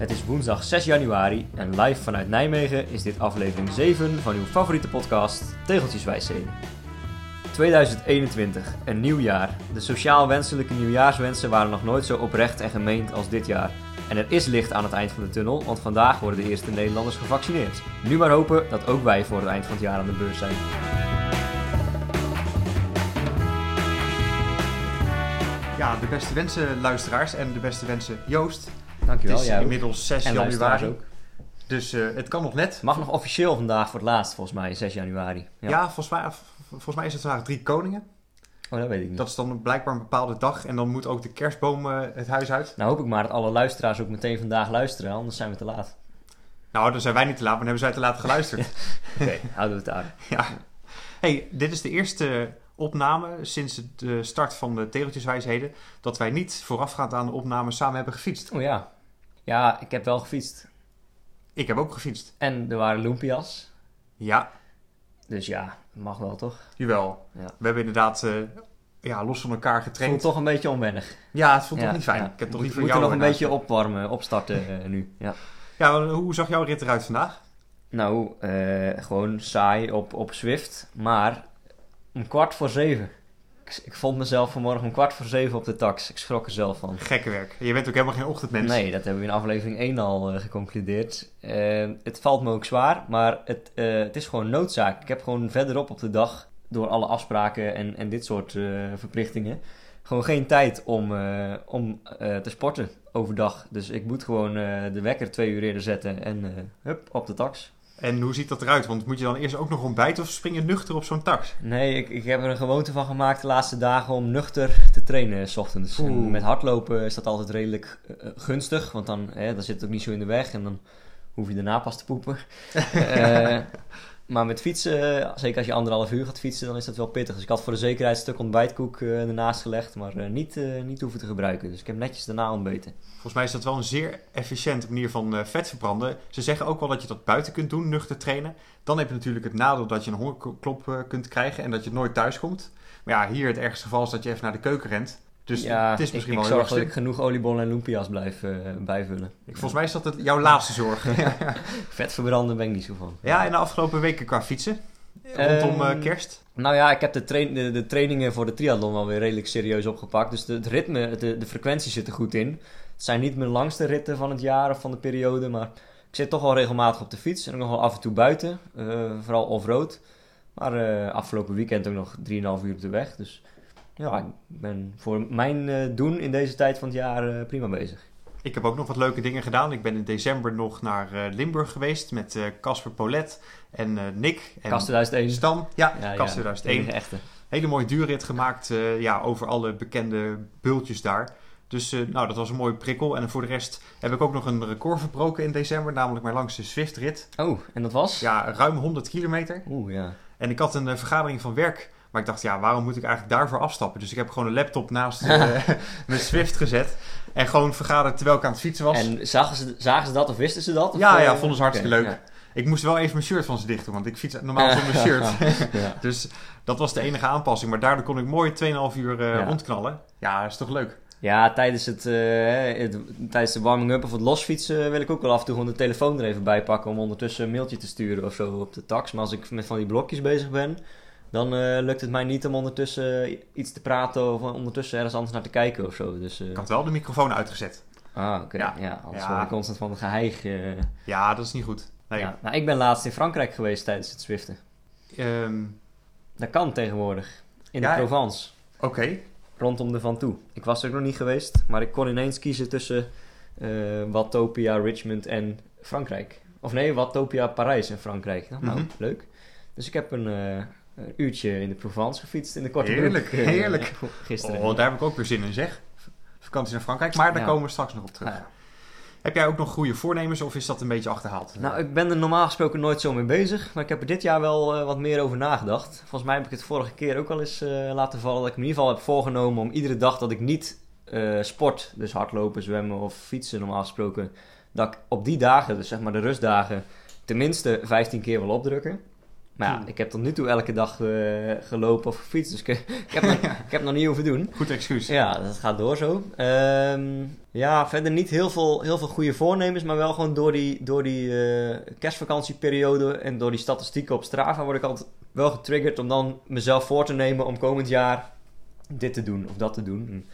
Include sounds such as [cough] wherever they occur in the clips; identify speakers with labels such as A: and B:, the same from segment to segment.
A: Het is woensdag 6 januari en live vanuit Nijmegen is dit aflevering 7 van uw favoriete podcast Tegeltjeswijsheden. 2021, een nieuw jaar. De sociaal wenselijke nieuwjaarswensen waren nog nooit zo oprecht en gemeend als dit jaar. En er is licht aan het eind van de tunnel, want vandaag worden de eerste Nederlanders gevaccineerd. Nu maar hopen dat ook wij voor het eind van het jaar aan de beurs zijn.
B: Ja, de beste wensen luisteraars en de beste wensen Joost.
A: Dankjewel,
B: het is inmiddels 6
A: En luisteraars
B: januari.
A: ook.
B: Dus eh, het kan nog net.
A: Mag nog officieel vandaag voor het laatst, volgens mij, 6 januari.
B: Ja, volgens, mij, volgens mij is het vandaag drie koningen.
A: Oh, dat weet ik niet.
B: Dat is dan blijkbaar een bepaalde dag. En dan moet ook de kerstboom eh, het huis uit.
A: Nou hoop ik maar dat alle luisteraars ook meteen vandaag luisteren, anders zijn we te laat.
B: Nou, dan zijn wij niet te laat, maar dan hebben zij te laat geluisterd. [laughs]
A: Oké, houden we het daar. [laughs]
B: ja. hey, dit is de eerste opname sinds de start van de Tegeltjeswijsheden... dat wij niet voorafgaand aan de opname samen hebben gefietst.
A: Oh ja. Ja, ik heb wel gefietst.
B: Ik heb ook gefietst.
A: En er waren Lumpia's.
B: Ja,
A: Dus ja, mag wel toch?
B: jawel.
A: Ja.
B: We hebben inderdaad eh, ja, los van elkaar
A: Voelt
B: getraind.
A: toch een beetje onwennig.
B: Ja, het voelt
A: Ja,
B: toch niet fijn.
A: ja.
B: Ik heb toch
A: We
B: liever
A: moeten
B: jou
A: nog een beetje opwarmen, opstarten eh, nu. Ja.
B: Ja, hoe zag jouw rit eruit vandaag?
A: Nou, eh, gewoon saai op, op Zwift. Maar om kwart voor zeven. Ik, ik vond mezelf vanmorgen om kwart voor zeven op de tax. Ik schrok er zelf van.
B: Gekke werk. Je bent ook helemaal geen ochtendmens.
A: Nee, dat hebben we in aflevering 1 al eh, geconcludeerd. Eh, het valt me ook zwaar, maar het, eh, het is gewoon noodzaak. Ik heb gewoon verderop op de dag, door alle afspraken en, en dit soort verplichtingen, gewoon geen tijd om, om te sporten overdag. Dus ik moet gewoon de wekker twee uur eerder zetten en hup, op de tax.
B: En hoe ziet dat eruit? Want moet je dan eerst ook nog ontbijten of spring je nuchter op zo'n tax?
A: Nee, ik, ik heb er een gewoonte van gemaakt de laatste dagen om nuchter te trainen s ochtends. En met hardlopen is dat altijd redelijk eh, eh, gunstig, want dan, hè, dan zit het ook niet zo in de weg en dan hoef je daarna pas te poepen. [laughs] Eh, maar met fietsen, zeker als je anderhalf uur gaat fietsen, dan is dat wel pittig. Dus ik had voor de zekerheid een stuk ontbijtkoek eh, ernaast gelegd, maar eh, niet, eh, niet hoeven te gebruiken. Dus ik heb netjes daarna ontbeten.
B: Volgens mij is dat wel een zeer efficiënte manier van vet verbranden. Ze zeggen ook wel dat je dat buiten kunt doen, nuchter trainen. Dan heb je natuurlijk het nadeel dat je een hongerklop kunt krijgen en dat je nooit thuis komt. Maar ja, hier het ergste geval is dat je even naar de keuken rent. Dus
A: ja,
B: het is
A: ik,
B: misschien
A: ik
B: wel heel
A: zorg dat ik genoeg oliebollen en lumpia's blijf eh, bijvullen.
B: Ik, volgens mij is dat het, jouw laatste zorg. [laughs] [laughs]
A: Vet verbranden ben ik niet zo van.
B: ja, en de afgelopen weken qua fietsen, rondom eh,
A: Ehm,
B: kerst.
A: Nou ja, ik heb de, train- de, de trainingen voor de triathlon wel weer redelijk serieus opgepakt. Dus de, het ritme, de, de frequentie zit er goed in. Het zijn niet mijn langste ritten van het jaar of van de periode, maar ik zit toch wel regelmatig op de fiets. En ook nog wel af en toe buiten, eh, vooral off-road. Maar afgelopen weekend ook nog 3,5 uur op de weg. Dus ja, ik ben voor mijn eh, doen in deze tijd van het jaar eh, prima bezig.
B: Ik heb ook nog wat leuke dingen gedaan. Ik ben in december nog naar eh, Limburg geweest met Casper Polet en Nick. En
A: Kast 2001.
B: Stan. Ja,
A: Ja,
B: Kast
A: ja,
B: 2001.
A: enige echte.
B: Hele mooie duurrit gemaakt ja, over alle bekende bultjes daar. Dus nou, dat was een mooie prikkel. En voor de rest heb ik ook nog een record verbroken in december. Namelijk mijn langste Zwift-rit.
A: Oh, en dat was?
B: Ja, ruim 100 kilometer.
A: Oeh, ja.
B: En ik had een vergadering van werk. Maar ik dacht, ja, waarom moet ik eigenlijk daarvoor afstappen? Dus ik heb gewoon een laptop naast [laughs] eh, mijn Zwift gezet. En gewoon vergaderd terwijl ik aan het fietsen was.
A: En zagen ze, zagen ze dat of wisten ze dat? Of,
B: Ja,
A: eh,
B: ja, vonden ze hartstikke leuk.
A: ja.
B: Ik moest wel even mijn shirt van ze dicht doen, want ik fiets normaal zonder [laughs] shirt.
A: ja. [laughs]
B: dus dat was de enige aanpassing. Maar daardoor kon ik mooi 2,5 uur eh,
A: Ja.
B: rondknallen. Ja, is toch leuk?
A: Ja, tijdens, het, het- tijdens de warming-up of het losfietsen wil ik ook wel af en toe gewoon de telefoon er even bij pakken om ondertussen een mailtje te sturen of zo op de tax. Maar als ik met van die blokjes bezig ben, dan eh, lukt het mij niet om ondertussen iets te praten of ondertussen ergens anders naar te kijken of zo. Dus, eh,
B: Ik had wel de microfoon uitgezet.
A: ah, oké.
B: Ja.
A: Ja. anders
B: Ja.
A: word ik constant van geheig. eh.
B: Ja, dat is niet goed. Nee.
A: ja. Nou, ik ben laatst in Frankrijk geweest tijdens het Zwiften.
B: Ehm,
A: Dat kan tegenwoordig. In de Provence.
B: Oké.
A: rondom de Van Toe. Ik was er nog niet geweest, maar ik kon ineens kiezen tussen eh Watopia, Richmond en Frankrijk. Of nee, Watopia, Parijs en Frankrijk. Nou, nou,
B: Mhm.
A: leuk. Dus ik heb een, eh, een uurtje in de Provence gefietst in de korte
B: Heerlijk,
A: broek, [laughs]
B: heerlijk.
A: gisteren.
B: Oh, daar heb ik ook weer zin in, zeg. Vakantie naar Frankrijk, maar daar
A: Ja.
B: komen we straks nog op terug.
A: Ja.
B: Heb jij ook nog goede voornemens of is dat een beetje achterhaald?
A: Nou, ik ben er normaal gesproken nooit zo mee bezig, maar ik heb er dit jaar wel eh, wat meer over nagedacht. Volgens mij heb ik het vorige keer ook al eens eh, laten vallen dat ik me in ieder geval heb voorgenomen om iedere dag dat ik niet eh, sport, dus hardlopen, zwemmen of fietsen normaal gesproken, dat ik op die dagen, dus zeg maar de rustdagen, tenminste 15 keer wil opdrukken. Maar ja, ik heb tot nu toe elke dag eh, gelopen of gefietst. Dus ik, ik, heb nog, [laughs] ik heb nog niet hoeven doen.
B: Goed excuus.
A: Ja, dat gaat door zo. Ehm, ja, verder niet heel veel, heel veel goede voornemens. Maar wel gewoon door die, door die eh, kerstvakantieperiode en door die statistieken op Strava word ik altijd wel getriggerd om dan mezelf voor te nemen om komend jaar dit te doen of dat te doen. En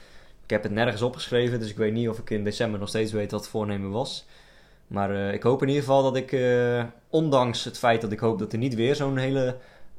A: ik heb het nergens opgeschreven, dus ik weet niet of ik in december nog steeds weet wat het voornemen was. Maar eh, ik hoop in ieder geval dat ik, eh, ondanks het feit dat ik hoop dat er niet weer zo'n hele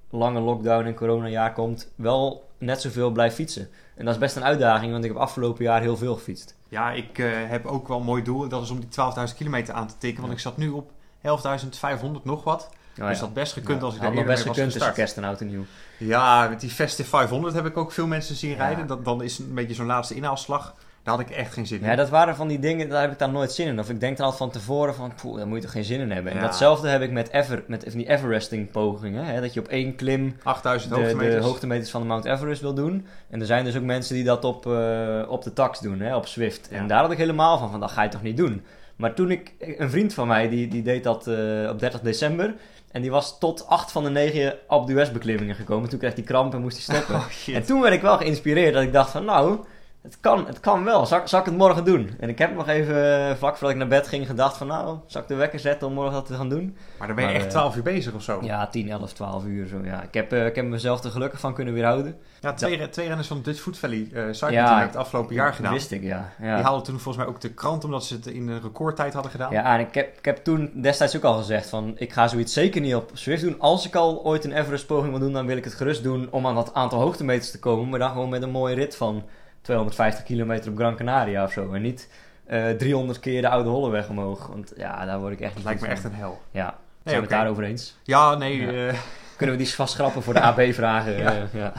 A: lange lockdown en coronajaar komt, wel net zoveel blijf fietsen. En dat is best een uitdaging, want ik heb afgelopen jaar heel veel gefietst.
B: Ja, ik eh, heb ook wel een mooi doel. Dat is om die 12.000 kilometer aan te tikken. Want
A: Ja.
B: ik zat nu op 11.500 nog wat.
A: Nou
B: dus dat best gekund
A: Ja,
B: als ik daar eerder
A: best
B: mee
A: gekund
B: was
A: tussen
B: gestart.
A: kerst en oud en nieuw.
B: Ja, met die Festive 500 heb ik ook veel mensen zien rijden. Dat, dan is een beetje zo'n laatste inhaalslag. Daar had ik echt geen zin in.
A: Ja, dat waren van die dingen, daar heb ik dan nooit zin in. Of ik denk dan altijd van tevoren van, poeh, daar moet je toch geen zin in hebben. En
B: Ja.
A: datzelfde heb ik met, ever, met van die Everesting pogingen. Hè? Dat je op één klim
B: 8000
A: de, de
B: hoogtemeters.
A: van de Mount Everest wil doen. En er zijn dus ook mensen die dat op, eh, op de tax doen, hè? op Swift.
B: Ja.
A: En daar had ik helemaal van, van dat ga je toch niet doen. Maar toen ik, een vriend van mij, die, die deed dat eh, op 30 december. En die was tot acht van de negen Alpe d'Huez beklimmingen gekomen. Toen kreeg hij kramp en moest hij stoppen. [laughs]
B: Oh.
A: En toen werd ik wel geïnspireerd dat ik dacht van nou, het kan, het kan wel. Zal, ik- zal ik het morgen doen? En ik heb nog even, eh, vlak voordat ik naar bed ging, gedacht van nou, zal ik de wekker zetten om morgen dat te gaan doen?
B: maar dan ben je
A: Maar,
B: echt
A: eh,
B: 12 uur bezig of zo.
A: Ja, 10, 11, 12 uur zo. Ja. Ik, heb, eh, ik heb mezelf er gelukkig van kunnen weerhouden.
B: Ja, twee, twee renners van Dutch Food Valley uh, Cycling
A: Ja,
B: het afgelopen jaar gedaan.
A: wist ik, ja.
B: Die haalden toen volgens mij ook de krant omdat ze het in een recordtijd hadden gedaan.
A: ja en ik heb, ik heb toen destijds ook al gezegd van ik ga zoiets zeker niet op Swift doen. Als ik al ooit een Everest poging wil doen, dan wil ik het gerust doen om aan dat aantal hoogtemeters te komen. Maar dan gewoon met een mooie rit van 250 kilometer op Gran Canaria of zo. En niet eh 300 keer de oude Holleweg omhoog. Want ja, daar word ik echt niet
B: lijkt me echt een hel.
A: Ja,
B: Nee,
A: zijn we
B: oké.
A: het daarover eens?
B: Ja, nee.
A: Ja.
B: eh,
A: Kunnen we die vast schrappen voor de [laughs] AB-vragen?
B: Ja.
A: ja.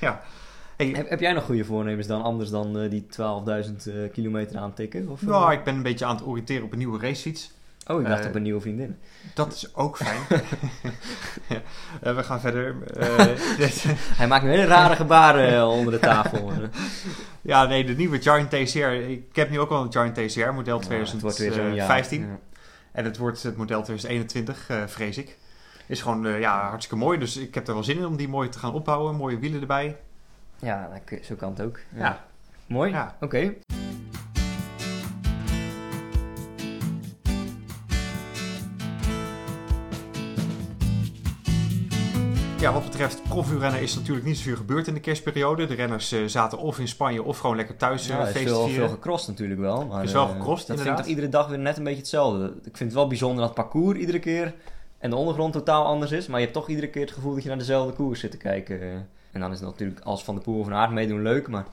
B: ja. Hey,
A: Heb, heb jij nog goede voornemens dan anders dan eh, die 12.000 eh, kilometer aantikken? Of, eh?
B: nou, ik ben een beetje aan het oriënteren op een nieuwe racefiets.
A: Oh, ik dacht
B: eh,
A: op een nieuwe vriendin.
B: Dat is ook fijn. [laughs] [laughs] Ja, eh, we gaan verder. Eh, [laughs]
A: Hij maakt nu hele rare gebaren onder de tafel.
B: ja, nee, de nieuwe Giant TCR. Ik heb nu ook al een Giant TCR, model
A: Ja, het wordt weer zo'n jaar.
B: 2015.
A: Ja.
B: En het wordt het model 2021, eh, vrees ik. Is gewoon ja, hartstikke mooi. Dus ik heb er wel zin in om die mooi te gaan opbouwen. Mooie wielen erbij.
A: Ja, kun- zo kan het ook. Ja.
B: Ja.
A: Mooi.
B: Ja.
A: Oké.
B: Ja, wat betreft profuurrennen is natuurlijk niet zoveel gebeurd in de kerstperiode. De renners eh, zaten of in Spanje of gewoon lekker thuis eh
A: Ja, is
B: feest
A: veel,
B: vieren.
A: veel gecrossed natuurlijk wel. Maar,
B: Is wel
A: eh,
B: gecrossed,
A: Dat vind ik toch iedere dag weer net een beetje hetzelfde. Ik vind het wel bijzonder dat het parcours iedere keer en de ondergrond totaal anders is. Maar je hebt toch iedere keer het gevoel dat je naar dezelfde koers zit te kijken. En dan is het natuurlijk als Van de Poel of Van Aert meedoen leuk. Maar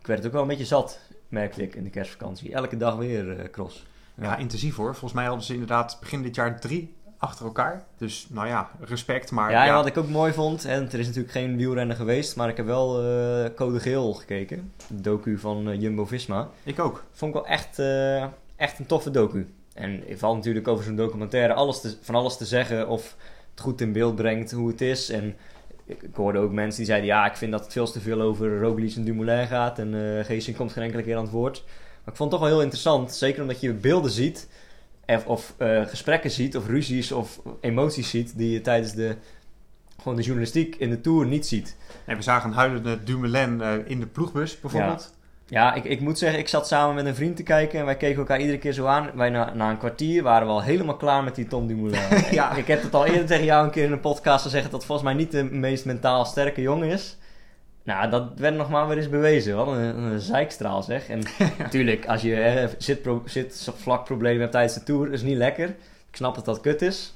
A: ik werd het ook wel een beetje zat, merkte ik in de kerstvakantie. Elke dag weer eh, cross.
B: Ja, intensief hoor. Volgens mij hadden ze inderdaad begin dit jaar drie achter elkaar. Dus nou ja, respect. Maar
A: Ja, wat ik ook mooi vond, en er is natuurlijk geen wielrennen geweest, maar ik heb wel eh, Code Geel gekeken. De docu van eh, Jumbo-Visma.
B: ik ook.
A: Vond ik wel echt, eh, echt een toffe docu. En er valt natuurlijk over zo'n documentaire alles te, van alles te zeggen of het goed in beeld brengt hoe het is. En ik, ik hoorde ook mensen die zeiden, ja, ik vind dat het veel te veel over Roglic en Dumoulin gaat. En Geesing komt geen enkele keer aan het woord. Maar ik vond het toch wel heel interessant, zeker omdat je beelden ziet... Of, of eh, gesprekken ziet, of ruzies, of emoties ziet... die je tijdens de, gewoon de journalistiek in de Tour niet ziet.
B: En we zagen een huilende Dumoulin eh, in de ploegbus bijvoorbeeld.
A: Ja, ik, ik moet zeggen, ik zat samen met een vriend te kijken en wij keken elkaar iedere keer zo aan. Wij na, na een kwartier waren we al helemaal klaar met die Tom Dumoulin. [laughs]
B: Ja.
A: ik, ik heb het al eerder tegen jou een keer in een podcast gezegd dat volgens mij niet de meest mentaal sterke jongen is. Nou, dat werd nog maar weer eens bewezen. Wat een, een zeikstraal zeg. En [laughs] natuurlijk, als je eh, zitpro- zitvlakproblemen hebt tijdens de Tour, is niet lekker. Ik snap dat dat kut is.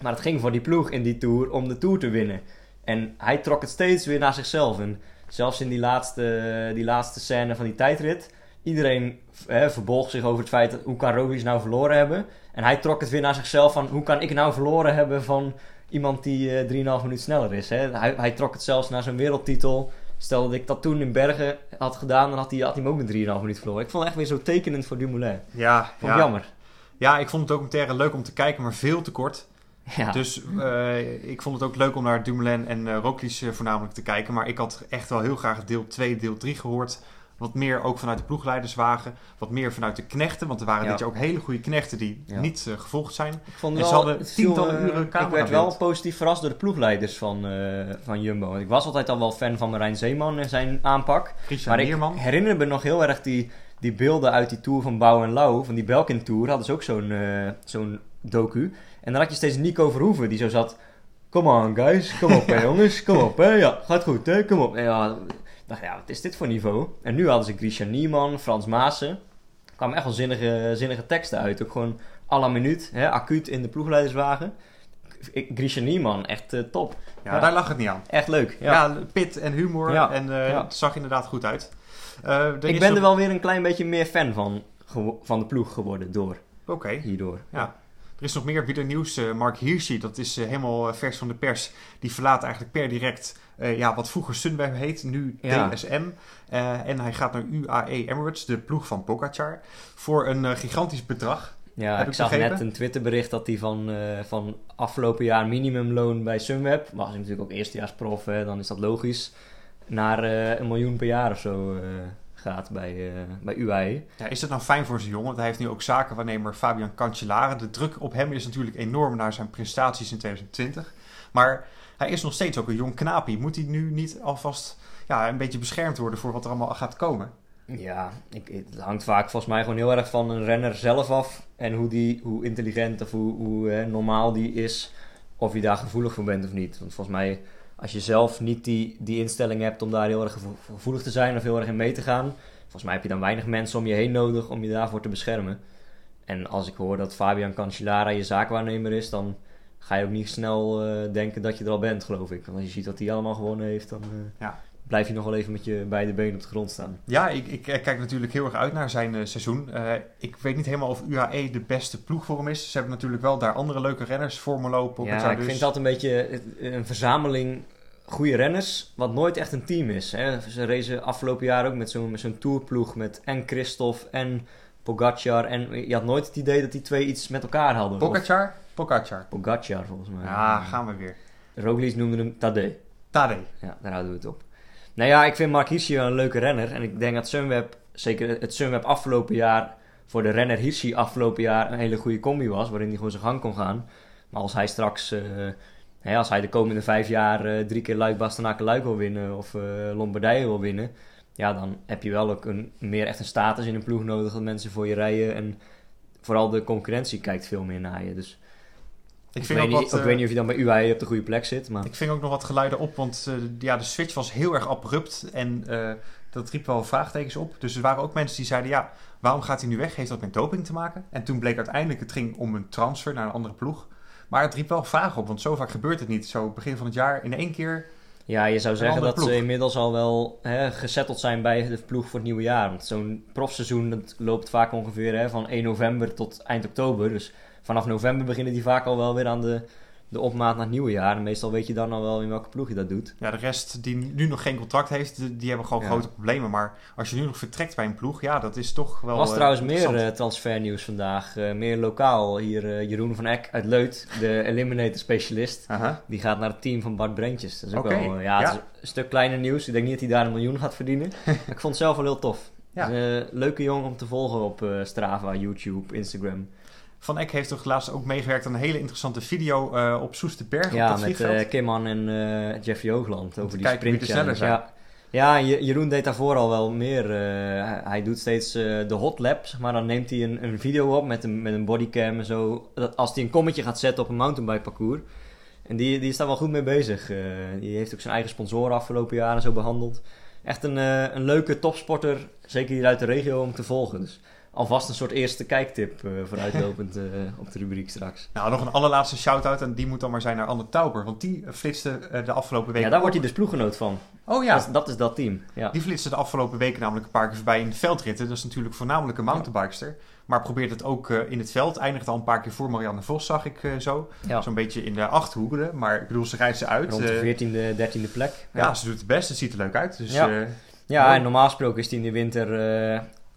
A: Maar het ging voor die ploeg in die Tour om de Tour te winnen. En hij trok het steeds weer naar zichzelf. En zelfs in die laatste, die laatste scène van die tijdrit. Iedereen hè, verbolg zich over het feit dat hoe kan Roglic nou verloren hebben. En hij trok het weer naar zichzelf van hoe kan ik nou verloren hebben van iemand die eh 3,5 minuut sneller is. Hè? Hij, hij trok het zelfs naar zijn wereldtitel. Stel dat ik dat toen in Bergen had gedaan, dan had hij, had hij hem ook met 3,5 minuut verloren. Ik vond het echt weer zo tekenend voor Dumoulin.
B: Ja,
A: Vond
B: ja.
A: ik jammer.
B: ja, ik vond het documentaire leuk om te kijken, maar veel te kort.
A: Ja.
B: Dus eh, ik vond het ook leuk om naar Dumoulin en Roglic eh, voornamelijk te kijken. Maar ik had echt wel heel graag deel 2, deel 3 gehoord. Wat meer ook vanuit de ploegleiderswagen. Wat meer vanuit de knechten. Want er waren
A: Ja.
B: dit jaar ook hele goede knechten die
A: Ja.
B: niet eh, gevolgd zijn.
A: Ik vond
B: En
A: wel,
B: ze hadden
A: viel,
B: tientallen
A: eh,
B: uren
A: Ik werd wel positief verrast door de ploegleiders van, eh, van Jumbo. Want ik was altijd al wel fan van Marijn Zeeman en zijn aanpak.
B: Christian
A: Maar ik herinner me nog heel erg die, die beelden uit die tour van Bouw en Lau, van die Belkin Tour, hadden ze ook zo'n zo'n docu. En dan had je steeds Nico Verhoeven, die zo zat, come on guys, kom op hè [laughs] jongens, kom op hè, ja, gaat goed hè, kom op. En ja, dacht, ja, wat is dit voor niveau? En nu hadden ze Christian Niemann, Frans Maassen. Er kwamen echt wel zinnige, zinnige teksten uit, ook gewoon à la minuut, hè, acuut in de ploegleiderswagen. Christian Niemann, echt eh, top.
B: Ja,
A: Ja.
B: daar lag het niet aan.
A: Echt leuk. Ja.
B: Ja, pit en humor.
A: Ja.
B: En eh, het zag inderdaad goed uit. Eh,
A: ik ben er wel weer een klein beetje meer fan van, van de ploeg geworden door
B: Oké.
A: hierdoor.
B: Ja. Er is nog meer wielernieuws. Eh Mark Hirschi, dat is eh, helemaal eh, vers van de pers. Die verlaat eigenlijk per direct ja, wat vroeger Sunweb heet, nu
A: Ja.
B: DSM. En hij gaat naar UAE Emirates, de ploeg van Pogacar, voor een gigantisch bedrag.
A: Ja,
B: Heb
A: ik zag
B: begrepen?
A: net een Twitterbericht dat hij van, van afgelopen jaar minimumloon bij Sunweb, was hij natuurlijk ook eerstejaarsprof, hè, dan is dat logisch, naar een miljoen per jaar of zo gaat bij, eh, bij UAE.
B: Ja, is het nou fijn voor zijn jongen? Want hij heeft nu ook zakenwaarnemer Fabian Cancellara. De druk op hem is natuurlijk enorm naar zijn prestaties in 2020. Maar hij is nog steeds ook een jong knaapie. Moet hij nu niet alvast ja, een beetje beschermd worden voor wat er allemaal gaat komen?
A: Ja, ik, het hangt vaak volgens mij gewoon heel erg van een renner zelf af en hoe, die, hoe intelligent of hoe, hoe normaal die is, of je daar gevoelig voor bent of niet. Want volgens mij, als je zelf niet die, die instelling hebt om daar heel erg gevo- gevoelig te zijn of heel erg in mee te gaan, volgens mij heb je dan weinig mensen om je heen nodig om je daarvoor te beschermen. En als ik hoor dat Fabian Cancellara je zaakwaarnemer is, dan ga je ook niet snel eh, denken dat je er al bent, geloof ik. Want als je ziet wat hij allemaal gewonnen heeft, dan eh,
B: Ja.
A: Blijf je nog wel even met je beide benen op de grond staan.
B: Ja, ik, ik eh, kijk natuurlijk heel erg uit naar zijn eh, seizoen. Eh, ik weet niet helemaal of UAE de beste ploeg voor hem is. Ze hebben natuurlijk wel daar andere leuke renners. Formelo, Pogacar
A: Ja, ik
B: dus.
A: vind dat een beetje een verzameling goede renners, wat nooit echt een team is. Hè. Ze racen afgelopen jaar ook met zo'n tourploeg met en Christophe en Pogacar. En je had nooit het idee dat die twee iets met elkaar hadden.
B: Pogacar? Pogacar.
A: Of Pogacar volgens mij.
B: Ja, gaan we weer.
A: Roglic noemde hem Tadej.
B: Tade.
A: Ja, daar houden we het op. Nou ja, ik vind Mark Hirschi wel een leuke renner. En ik denk dat Sunweb, zeker het Sunweb afgelopen jaar, voor de renner Hirschi afgelopen jaar een hele goede combi was. Waarin hij gewoon zijn gang kon gaan. Maar als hij straks, eh, hè, als hij de komende vijf jaar eh, drie keer Luik, Bastenaken, Luik wil winnen of eh, Lombardije wil winnen. Ja, dan heb je wel ook een, meer echt een status in een ploeg nodig dat mensen voor je rijden. En vooral de concurrentie kijkt veel meer naar je. Dus
B: Ik
A: ik,
B: vind
A: weet,
B: ook
A: niet,
B: wat,
A: ik
B: eh,
A: weet niet of je dan bij UAE op de goede plek zit. Maar
B: Ik ving ook nog wat geluiden op, want eh, ja, de switch was heel erg abrupt en eh, dat riep wel vraagtekens op. Dus er waren ook mensen die zeiden, ja, waarom gaat hij nu weg? Heeft dat met doping te maken? En toen bleek uiteindelijk, het ging om een transfer naar een andere ploeg. Maar het riep wel vragen op, want zo vaak gebeurt het niet. Zo begin van het jaar in één keer.
A: Ja, je zou zeggen dat ze inmiddels al wel hè, gesetteld zijn bij de ploeg voor het nieuwe jaar. Want zo'n profseizoen dat loopt vaak ongeveer hè, van 1 november tot eind oktober. Dus vanaf november beginnen die vaak al wel weer aan de, de opmaat naar het nieuwe jaar. En meestal weet je dan al wel in welke ploeg je dat doet.
B: Ja, de rest die nu nog geen contract heeft, die, hebben gewoon
A: Ja.
B: grote problemen. Maar als je nu nog vertrekt bij een ploeg, ja, dat is toch wel
A: Er was
B: eh,
A: trouwens meer eh, transfernieuws vandaag. eh, meer lokaal. Hier Jeroen van Eck uit Leut, de [laughs] eliminator specialist. Die gaat naar het team van Bart Brentjes. Dat is ook wel, ja, het
B: ja.
A: is een stuk kleiner nieuws. Ik denk niet dat hij daar een miljoen gaat verdienen. [laughs] maar ik vond het zelf wel heel tof.
B: Ja.
A: Leuke jongen om te volgen op Strava, YouTube, Instagram.
B: Van Eck heeft toch laatst ook meegewerkt aan een hele interessante video eh, op Soesterberg, op
A: Ja,
B: dat
A: met
B: vliegveld.
A: eh Kimman en eh, Jeffrey Hoogland over die
B: kijken wie
A: sprint
B: sneller
A: challenge. Ja, ja Je- Jeroen deed daarvoor al wel meer. hij, doet steeds de hot lap, zeg maar dan neemt hij een, een video op met een, met een bodycam en zo. Dat, als hij een kommetje gaat zetten op een mountainbike parcours. En die, die is daar wel goed mee bezig. Die heeft ook zijn eigen sponsoren afgelopen jaren zo behandeld. Echt een, een leuke topsporter, zeker hier uit de regio, om te volgen. Dus alvast een soort eerste kijktip eh, vooruitlopend eh, op de rubriek straks.
B: Nou, nog een allerlaatste shout-out en die moet dan maar zijn naar Anne Tauber. Want die flitste eh, de afgelopen weken...
A: Ja, daar wordt hij dus ploeggenoot van.
B: Oh ja,
A: Dat, is- dat is dat team. Ja.
B: die flitste de afgelopen weken namelijk een paar keer voorbij in de veldritten. Dat is natuurlijk voornamelijk een mountainbikester. Maar probeert het ook in het veld. Eindigt al een paar keer voor Marianne Vos, zag ik zo.
A: Ja.
B: Zo'n beetje in de achthoekeren. Maar ik bedoel, ze rijdt ze uit.
A: Rond de 14e, 13e plek.
B: ja, ze doet het best. Het ziet er leuk uit. Dus
A: Ja. Ja, en normaal gesproken is hij in de winter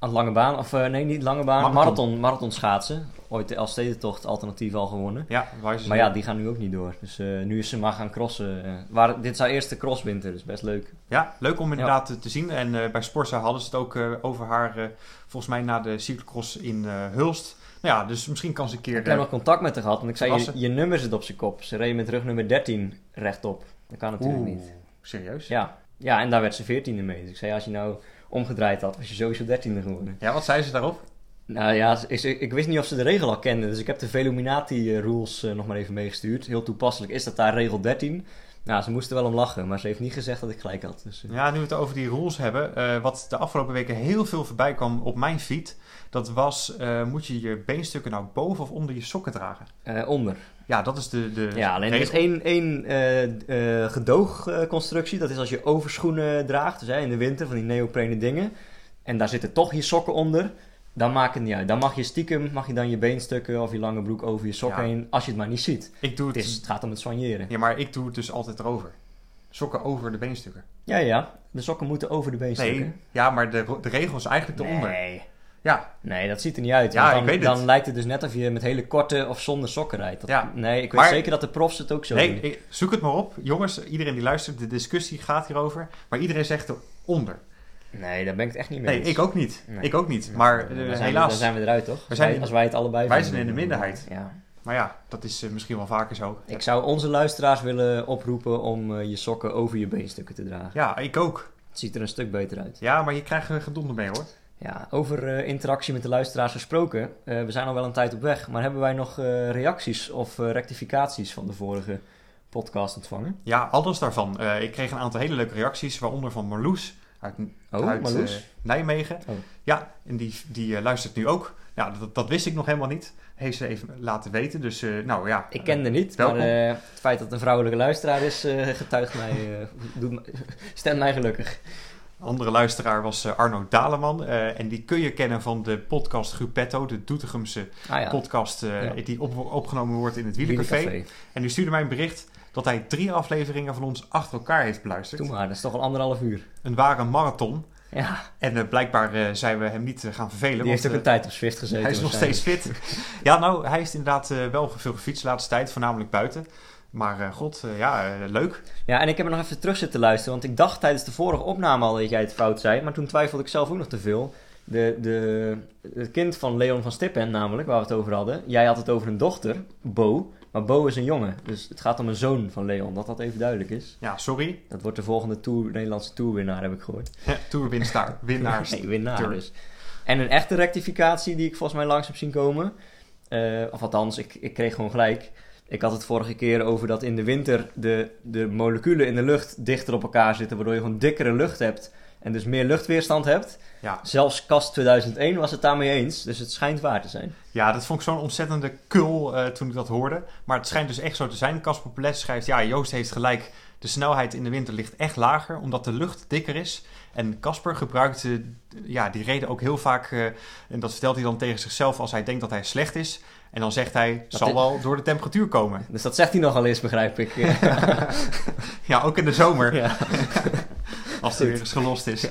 A: Aan lange baan, of eh, nee, niet lange baan,
B: Marathon.
A: marathon, marathon schaatsen. Ooit de Elfstedentocht alternatief al gewonnen.
B: Ja, waar is ze?
A: Maar ja, die gaan nu ook niet door. Dus eh, nu is ze maar gaan crossen. eh. waar, dit is haar eerste crosswinter, dus best leuk.
B: Ja, leuk om inderdaad te- te zien. En bij Sporza hadden ze het ook over haar, volgens mij na de cyclocross in Hulst. Nou ja, dus misschien kan ze een keer...
A: Ik heb nog contact met haar gehad, want ik zei, je, je nummer zit op zijn kop. Ze reed met rug nummer 13 rechtop. Dat kan natuurlijk
B: Oeh,
A: niet.
B: serieus?
A: Ja. ja, en daar werd ze 14e mee. Dus ik zei, als je nou omgedraaid had, was je sowieso 13e geworden.
B: Ja, wat zei ze daarop?
A: Nou ja, ik wist niet of ze de regel al kenden. Dus ik heb de Veluminati eh, rules eh, nog maar even meegestuurd. Heel toepasselijk is dat daar regel 13. Nou, ze moesten wel om lachen, maar ze heeft niet gezegd dat ik gelijk had. Dus, eh,
B: Ja, nu we het over die rules hebben. wat de afgelopen weken heel veel voorbij kwam op mijn feed. Dat was, moet je je beenstukken nou boven of onder je sokken dragen?
A: onder.
B: Ja, dat is de, de
A: Ja, alleen er is één, één eh, eh, gedoogconstructie. Dat is als je overschoenen draagt, dus hè, in de winter van die neoprene dingen. En daar zitten toch je sokken onder. Dan maakt het niet uit. Dan mag je stiekem, mag je dan je beenstukken of je lange broek over je sokken
B: Ja.
A: heen, als je het maar niet ziet.
B: Ik doe
A: Het,
B: het,
A: is, het gaat om het soigneren.
B: ja, maar ik doe het dus altijd erover. Sokken over de beenstukken.
A: Ja, ja. De sokken moeten over de beenstukken.
B: Nee, ja, maar de, de regel is eigenlijk eronder.
A: Nee.
B: Ja,
A: Nee, dat ziet er niet uit.
B: Ja,
A: dan,
B: ik weet het.
A: dan lijkt het dus net of je met hele korte of zonder sokken rijdt. Dat-
B: Ja.
A: Nee, ik weet
B: Maar-
A: zeker dat de profs het ook zo
B: nee,
A: doen.
B: ik- zoek het maar op. Jongens, iedereen die luistert, de discussie gaat hierover. Maar iedereen zegt eronder.
A: Nee, daar ben ik het echt niet mee
B: Nee,
A: eens.
B: ik ook niet.
A: Nee.
B: Ik ook niet. Maar eh,
A: Dan zijn we-
B: helaas.
A: dan zijn we eruit, toch?
B: We zijn
A: als wij het allebei
B: wij zijn in de minderheid.
A: Ja.
B: Maar ja, dat is eh, misschien wel vaker zo.
A: Ik zou onze luisteraars willen oproepen om eh, je sokken over je beenstukken te dragen.
B: Ja, ik ook.
A: Het ziet er een stuk beter uit.
B: Ja, maar je krijgt er gedonder mee hoor.
A: Ja, over eh, interactie met de luisteraars gesproken. eh, we zijn al wel een tijd op weg. Maar hebben wij nog eh, reacties of rectificaties van de vorige podcast ontvangen?
B: Ja, alles daarvan. Ik kreeg een aantal hele leuke reacties, waaronder van Marloes uit,
A: Oh,
B: uit
A: Marloes?
B: Nijmegen.
A: Oh.
B: Ja, en die, die luistert nu ook. Ja, dat, dat wist ik nog helemaal niet. Heeft ze even laten weten. Dus nou ja.
A: Ik kende niet,
B: welkom.
A: maar het feit dat het een vrouwelijke luisteraar is, getuigt mij, doet, [laughs] stemt mij gelukkig.
B: Andere luisteraar was eh, Arno Daleman. eh, en die kun je kennen van de podcast Gruppetto, de Doetinchemse
A: Ah ja,
B: podcast eh,
A: Ja.
B: die op, opgenomen wordt in het Wielencafé.
A: Wielencafé.
B: En die stuurde mij een bericht dat hij drie afleveringen van ons achter elkaar heeft beluisterd.
A: Doe maar, dat is toch al anderhalf uur.
B: Een ware marathon.
A: Ja,
B: En blijkbaar zijn we hem niet gaan vervelen.
A: die heeft ook een tijd op Zwift
B: eh,
A: gezeten.
B: hij is nog steeds fit. ja, nou, hij is inderdaad wel veel gefietst de laatste tijd, voornamelijk buiten. Maar eh, god, eh, ja, eh, leuk.
A: Ja, en ik heb er nog even terug zitten luisteren, want ik dacht tijdens de vorige opname al dat jij het fout zei, maar toen twijfelde ik zelf ook nog te veel. De, de, het kind van Leon van Stippen, namelijk, waar we het over hadden. Jij had het over een dochter, Bo, maar Bo is een jongen. Dus het gaat om een zoon van Leon, dat dat even duidelijk is.
B: Ja, sorry.
A: Dat wordt de volgende tour, Nederlandse tourwinnaar, heb ik gehoord. [laughs]
B: Tourwinnaar. [laughs] Winnaars.
A: Nee, winnaar
B: Tour.
A: dus. En een echte rectificatie die ik volgens mij langs heb zien komen. Of althans, ik, ik kreeg gewoon gelijk. Ik had het vorige keer over dat in de winter de, de moleculen in de lucht dichter op elkaar zitten, waardoor je gewoon dikkere lucht hebt en dus meer luchtweerstand hebt.
B: Ja.
A: Zelfs Kast 2001 was het daarmee eens, dus het schijnt waar te zijn.
B: ja, dat vond ik zo'n ontzettende kul eh, toen ik dat hoorde. Maar het schijnt dus echt zo te zijn. Casper Polet schrijft, ja, Joost heeft gelijk. De snelheid in de winter ligt echt lager, omdat de lucht dikker is. En Casper gebruikt ja, die reden ook heel vaak, eh, en dat vertelt hij dan tegen zichzelf als hij denkt dat hij slecht is. En dan zegt hij,
A: Dat
B: zal
A: is-
B: wel door de temperatuur komen. [laughs]
A: Dus dat zegt hij nogal eens, begrijp ik. [laughs]
B: Ja, ook in de zomer,
A: ja. [laughs]
B: als hij weer eens gelost is.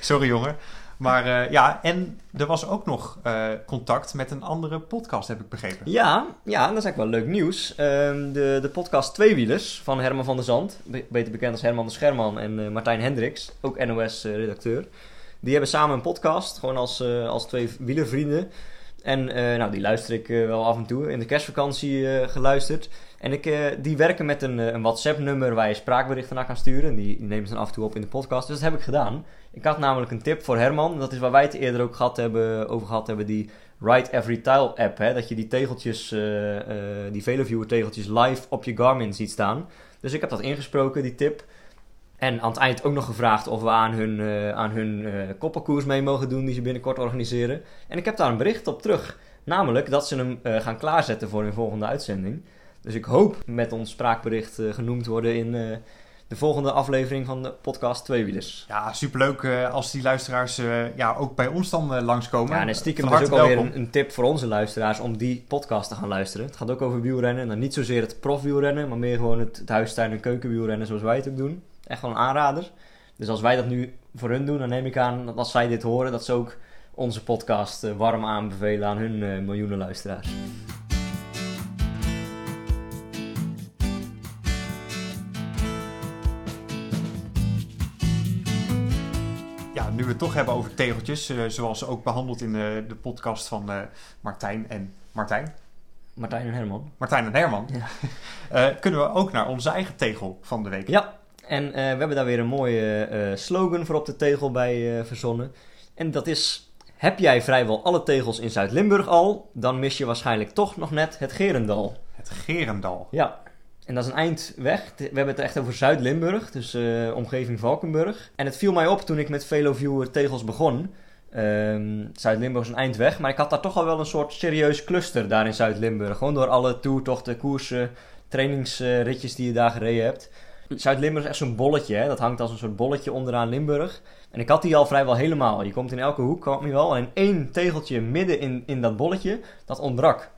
B: Sorry jongen. Maar eh, ja, en er was ook nog eh, contact met een andere podcast, heb ik begrepen.
A: Ja, ja, dat is eigenlijk wel leuk nieuws. Ehm, de, de podcast Tweewielers van Herman van der Zand, be- beter bekend als Herman de Scherman en eh, Martijn Hendricks, ook NOS-redacteur. die hebben samen een podcast, gewoon als, als twee wielervrienden. En eh, nou, die luister ik eh, wel af en toe. In de kerstvakantie eh, geluisterd. En ik, die werken met een, een WhatsApp-nummer waar je spraakberichten naar kan sturen. En die, die nemen ze dan af en toe op in de podcast. Dus dat heb ik gedaan. Ik had namelijk een tip voor Herman. Dat is waar wij het eerder ook gehad hebben, over gehad hebben. Die Ride Every Tile app. Hè? Dat je die tegeltjes, eh, eh, die Veloviewer tegeltjes live op je Garmin ziet staan. Dus ik heb dat ingesproken, die tip. En aan het eind ook nog gevraagd of we aan hun, eh, aan hun eh, koppelkoers mee mogen doen die ze binnenkort organiseren. En ik heb daar een bericht op terug. Namelijk dat ze hem eh, gaan klaarzetten voor hun volgende uitzending. Dus ik hoop met ons spraakbericht genoemd worden in de volgende aflevering van de podcast Tweewielers.
B: Ja, superleuk als die luisteraars ja, ook bij ons dan langskomen.
A: Ja, en stiekem
B: Van
A: dus ook alweer een, een tip voor onze luisteraars om die podcast te gaan luisteren. Het gaat ook over wielrennen. En dan niet zozeer het profwielrennen, maar meer gewoon het, het huistuin- en keukenwielrennen zoals wij het ook doen. Echt wel een aanrader. Dus als wij dat nu voor hun doen, dan neem ik aan dat als zij dit horen, dat ze ook onze podcast eh, warm aanbevelen aan hun eh, miljoenen luisteraars.
B: Ja, nu we het toch hebben over tegeltjes, eh, zoals ook behandeld in de podcast van Martijn en Martijn.
A: Martijn en Herman.
B: Martijn en Herman.
A: Ja. [laughs]
B: Kunnen we ook naar onze eigen tegel van de week.
A: Ja, en eh, we hebben daar weer een mooie eh, slogan voor op de tegel bij eh, verzonnen. En dat is: Heb jij vrijwel alle tegels in Zuid-Limburg al, dan mis je waarschijnlijk toch nog net het Gerendal.
B: Het Gerendal.
A: Ja, en dat is een eind weg. We hebben het echt over Zuid-Limburg, dus omgeving Valkenburg. En het viel mij op toen ik met VeloViewer tegels begon. Ehm, Zuid-Limburg is een eind weg, maar ik had daar toch al wel een soort serieus cluster daar in Zuid-Limburg. Gewoon door alle toertochten, koersen, trainingsritjes die je daar gereden hebt. Zuid-Limburg is echt zo'n bolletje, hè? dat hangt als een soort bolletje onderaan Limburg. En ik had die al vrijwel helemaal. Je komt in elke hoek, kwam je wel. Alleen één tegeltje midden in, in dat bolletje, dat ontbrak.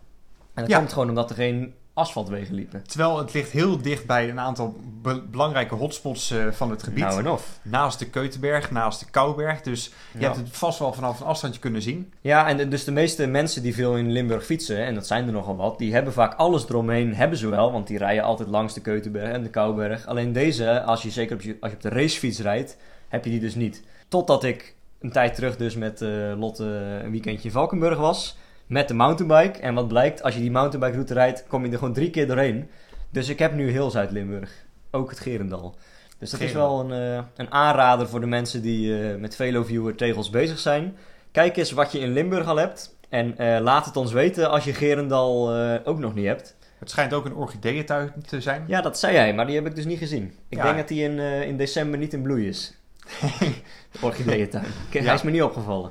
A: En dat
B: Ja.
A: komt gewoon omdat er geen asfaltwegen liepen.
B: Terwijl het ligt heel dicht bij een aantal be- belangrijke hotspots eh, van het gebied.
A: Nou en of.
B: Naast de Keutenberg, naast de Kouberg. Dus je
A: Ja.
B: hebt het vast wel vanaf een afstandje kunnen zien.
A: Ja, en de- dus de meeste mensen die veel in Limburg fietsen, en dat zijn er nogal wat, die hebben vaak alles eromheen, hebben ze wel, want die rijden altijd langs de Keutenberg en de Kouberg. Alleen deze, als je zeker op, je, als je op de racefiets rijdt, heb je die dus niet. Totdat ik een tijd terug dus met eh, Lotte een weekendje in Valkenburg was, met de mountainbike. En wat blijkt, als je die mountainbike route rijdt, kom je er gewoon drie keer doorheen. Dus ik heb nu heel Zuid-Limburg, ook het Gerendal. Dus dat is wel een, eh, een aanrader voor de mensen die eh, met VeloViewer tegels bezig zijn. Kijk eens wat je in Limburg al hebt. En eh, laat het ons weten als je Gerendal ook nog niet hebt.
B: Het schijnt ook een orchideeëntuin te zijn.
A: Ja, dat zei jij, maar die heb ik dus niet gezien. Ik
B: Ja.
A: denk dat die in, in december niet in bloei is. [laughs] De orchideeëntuin. Hij is me niet opgevallen.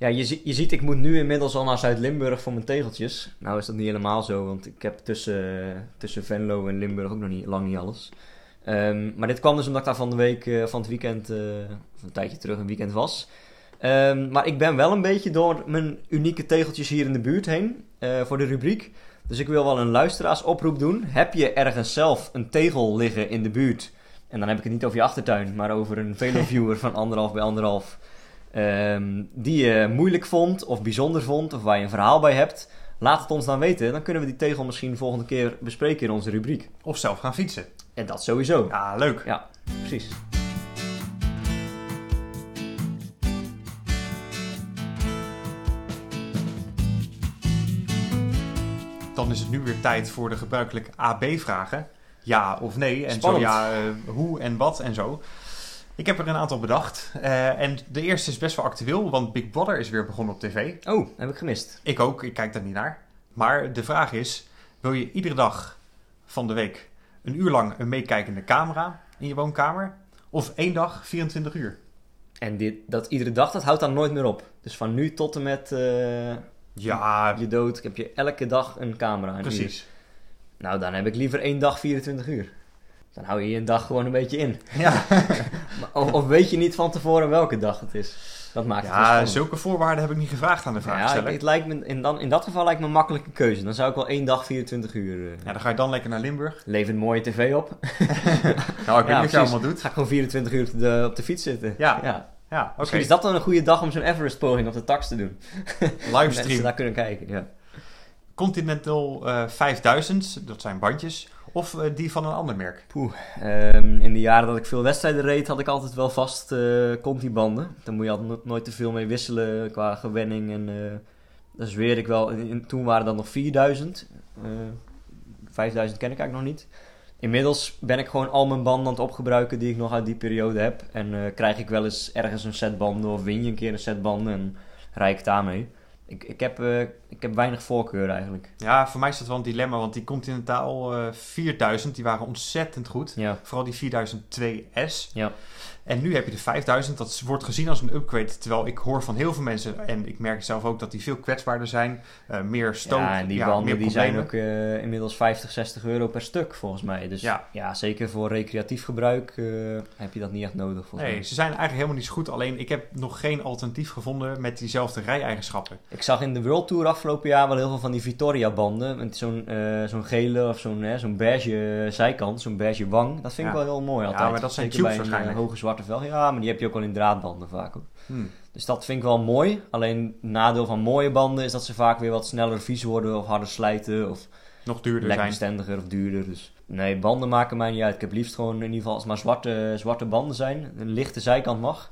A: Ja, je, je ziet, ik moet nu inmiddels al naar Zuid-Limburg voor mijn tegeltjes. Nou is dat niet helemaal zo, want ik heb tussen, tussen Venlo en Limburg ook nog niet, lang niet alles. Ehm, maar dit kwam dus omdat ik daar van de week, eh, van het weekend, eh, of een tijdje terug, een weekend was. Ehm, maar ik ben wel een beetje door mijn unieke tegeltjes hier in de buurt heen eh, voor de rubriek. Dus ik wil wel een luisteraarsoproep doen. Heb je ergens zelf een tegel liggen in de buurt? En dan heb ik het niet over je achtertuin, maar over een [laughs] veloviewer van anderhalf bij anderhalf. Ehm, die je moeilijk vond of bijzonder vond of waar je een verhaal bij hebt. Laat het ons dan weten. Dan kunnen we die tegel misschien volgende keer bespreken in onze rubriek.
B: Of zelf gaan fietsen.
A: En dat sowieso.
B: Ja, leuk.
A: Ja, precies.
B: Dan is het nu weer tijd voor de gebruikelijke AB-vragen. Ja of nee. En
A: Spannend.
B: zo ja, eh, hoe en wat en zo. Ik heb er een aantal bedacht. Eh, en de eerste is best wel actueel, want Big Brother is weer begonnen op tv.
A: Oh, heb ik gemist.
B: Ik ook, ik kijk daar niet naar. Maar de vraag is, wil je iedere dag van de week een uur lang een meekijkende camera in je woonkamer? Of één dag 24 uur?
A: En dit, dat iedere dag, dat houdt dan nooit meer op. Dus van nu tot en met eh,
B: Ja,
A: je dood heb je elke dag een camera. een uur.
B: precies.
A: Nou, dan heb ik liever één dag 24 uur. Dan hou je je een dag gewoon een beetje in.
B: Ja, [laughs]
A: Of, of weet je niet van tevoren welke dag het is. Dat maakt het
B: ja zulke voorwaarden heb ik niet gevraagd aan de
A: Ja,
B: vraagsteller.
A: het lijkt me, in, dan, in dat geval lijkt me een makkelijke keuze. Dan zou ik wel één dag 24 uur... eh
B: Ja, dan ga je dan lekker naar Limburg.
A: Levert mooie tv op. [laughs] [laughs]
B: Nou, ik weet
A: Ja,
B: niet of je allemaal doet.
A: Ga ik gewoon 24 uur op de, op de fiets zitten.
B: Ja.
A: ja.
B: Ja, oké.
A: Misschien is dat dan een goede dag om zo'n Everest-poging op de tax te doen.
B: Livestream.
A: daar kunnen kijken, ja.
B: Continental eh 5000, dat zijn bandjes. Of eh, die van een ander merk.
A: Ehm, in de jaren dat ik veel wedstrijden reed, had ik altijd wel vast eh Conti-banden. Daar moet je altijd no- nooit te veel mee wisselen qua gewenning. En eh dat zweer ik wel. In- toen waren dat nog 4000. Eh 5000 ken ik eigenlijk nog niet. Inmiddels ben ik gewoon al mijn banden aan het opgebruiken die ik nog uit die periode heb. En krijg ik wel eens ergens een set banden of win je een keer een set banden en rijd ik daarmee. Ik, ik, heb, eh, ik heb weinig voorkeur eigenlijk.
B: Ja, voor mij is dat wel een dilemma, want die Continental eh 4000, die waren ontzettend goed.
A: Ja,
B: Vooral die 4002S.
A: ja.
B: En nu heb je de 5000, dat wordt gezien als een upgrade. Terwijl ik hoor van heel veel mensen, en ik merk zelf ook dat die veel kwetsbaarder zijn. eh, meer stoot,
A: ja, en die
B: ja,
A: banden die zijn ook eh, inmiddels 50, 60 euro per stuk volgens mij. Dus ja,
B: Ja.
A: zeker voor recreatief gebruik eh, heb je dat niet echt nodig volgens
B: Nee, ze zijn eigenlijk helemaal niet zo goed. Alleen ik heb nog geen alternatief gevonden met diezelfde rij-eigenschappen.
A: Ik zag in de World Tour afgelopen jaar wel heel veel van die Vittoria banden. Met zo'n zo'n gele of zo'n zo'n beige zijkant, zo'n beige wang. Dat vind ik
B: Ja.
A: wel heel mooi
B: Ja,
A: altijd.
B: maar dat zijn tubes
A: een
B: waarschijnlijk.
A: hoge zwarte velgen. Ja, maar die heb je ook wel in draadbanden vaak. Hoor.
B: Hmm.
A: Dus dat vind ik wel mooi. Alleen nadeel van mooie banden is dat ze vaak weer wat sneller vies worden of harder slijten of
B: Nog duurder zijn.
A: lekbestendiger of duurder. Dus nee, banden maken mij niet uit. Ik heb liefst gewoon in ieder geval als maar zwarte, zwarte banden zijn. Een lichte zijkant mag.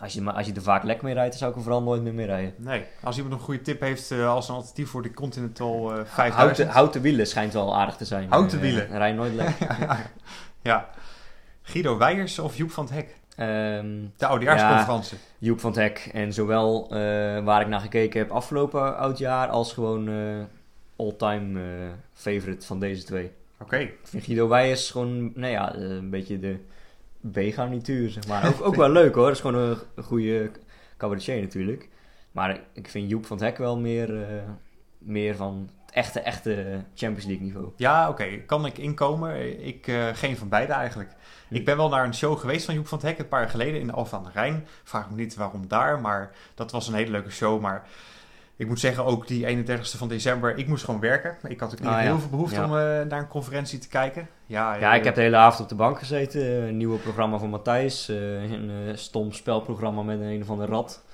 A: Als je, maar, als je er vaak lek mee rijdt, dan zou ik er vooral nooit meer mee rijden.
B: Nee, als iemand een goede tip heeft eh, als een alternatief voor de Continental eh 5000.
A: Houten, houten wielen schijnt wel aardig te zijn.
B: Houten
A: Eh,
B: wielen?
A: rij je nooit lek. [laughs]
B: ja, ja. Guido Weijers of Joep van het Hek?
A: Ehm,
B: De oudejaarsconferentie.
A: Joep van het Hek. En zowel eh, waar ik naar gekeken heb afgelopen oudjaar als gewoon eh all-time eh, favorite van deze twee.
B: Oké.
A: Ik vind Guido Weijers gewoon, nou ja, een beetje de B-garnituur, zeg maar. [laughs] Ook, ook wel leuk hoor, dat is gewoon een, een goede cabaretier natuurlijk. Maar ik vind Joep van het Hek wel meer, meer van echte, echte Champions League niveau.
B: Ja, oké. Kan ik inkomen? Ik eh, geen van beide eigenlijk. Ik ben wel naar een show geweest van Joep van het Hek een paar jaar geleden in de Alphen aan de Rijn. Vraag me niet waarom daar, maar dat was een hele leuke show. Maar ik moet zeggen, ook die 31ste van december, ik moest gewoon werken. Ik had ook niet
A: Ah, ja.
B: heel veel behoefte
A: Ja.
B: om eh, naar een conferentie te kijken. Ja,
A: Ja, ik heb de hele avond op de bank gezeten. eh, Een nieuwe programma van Matthijs. eh, Een eh, stom spelprogramma met een, een of ander rad.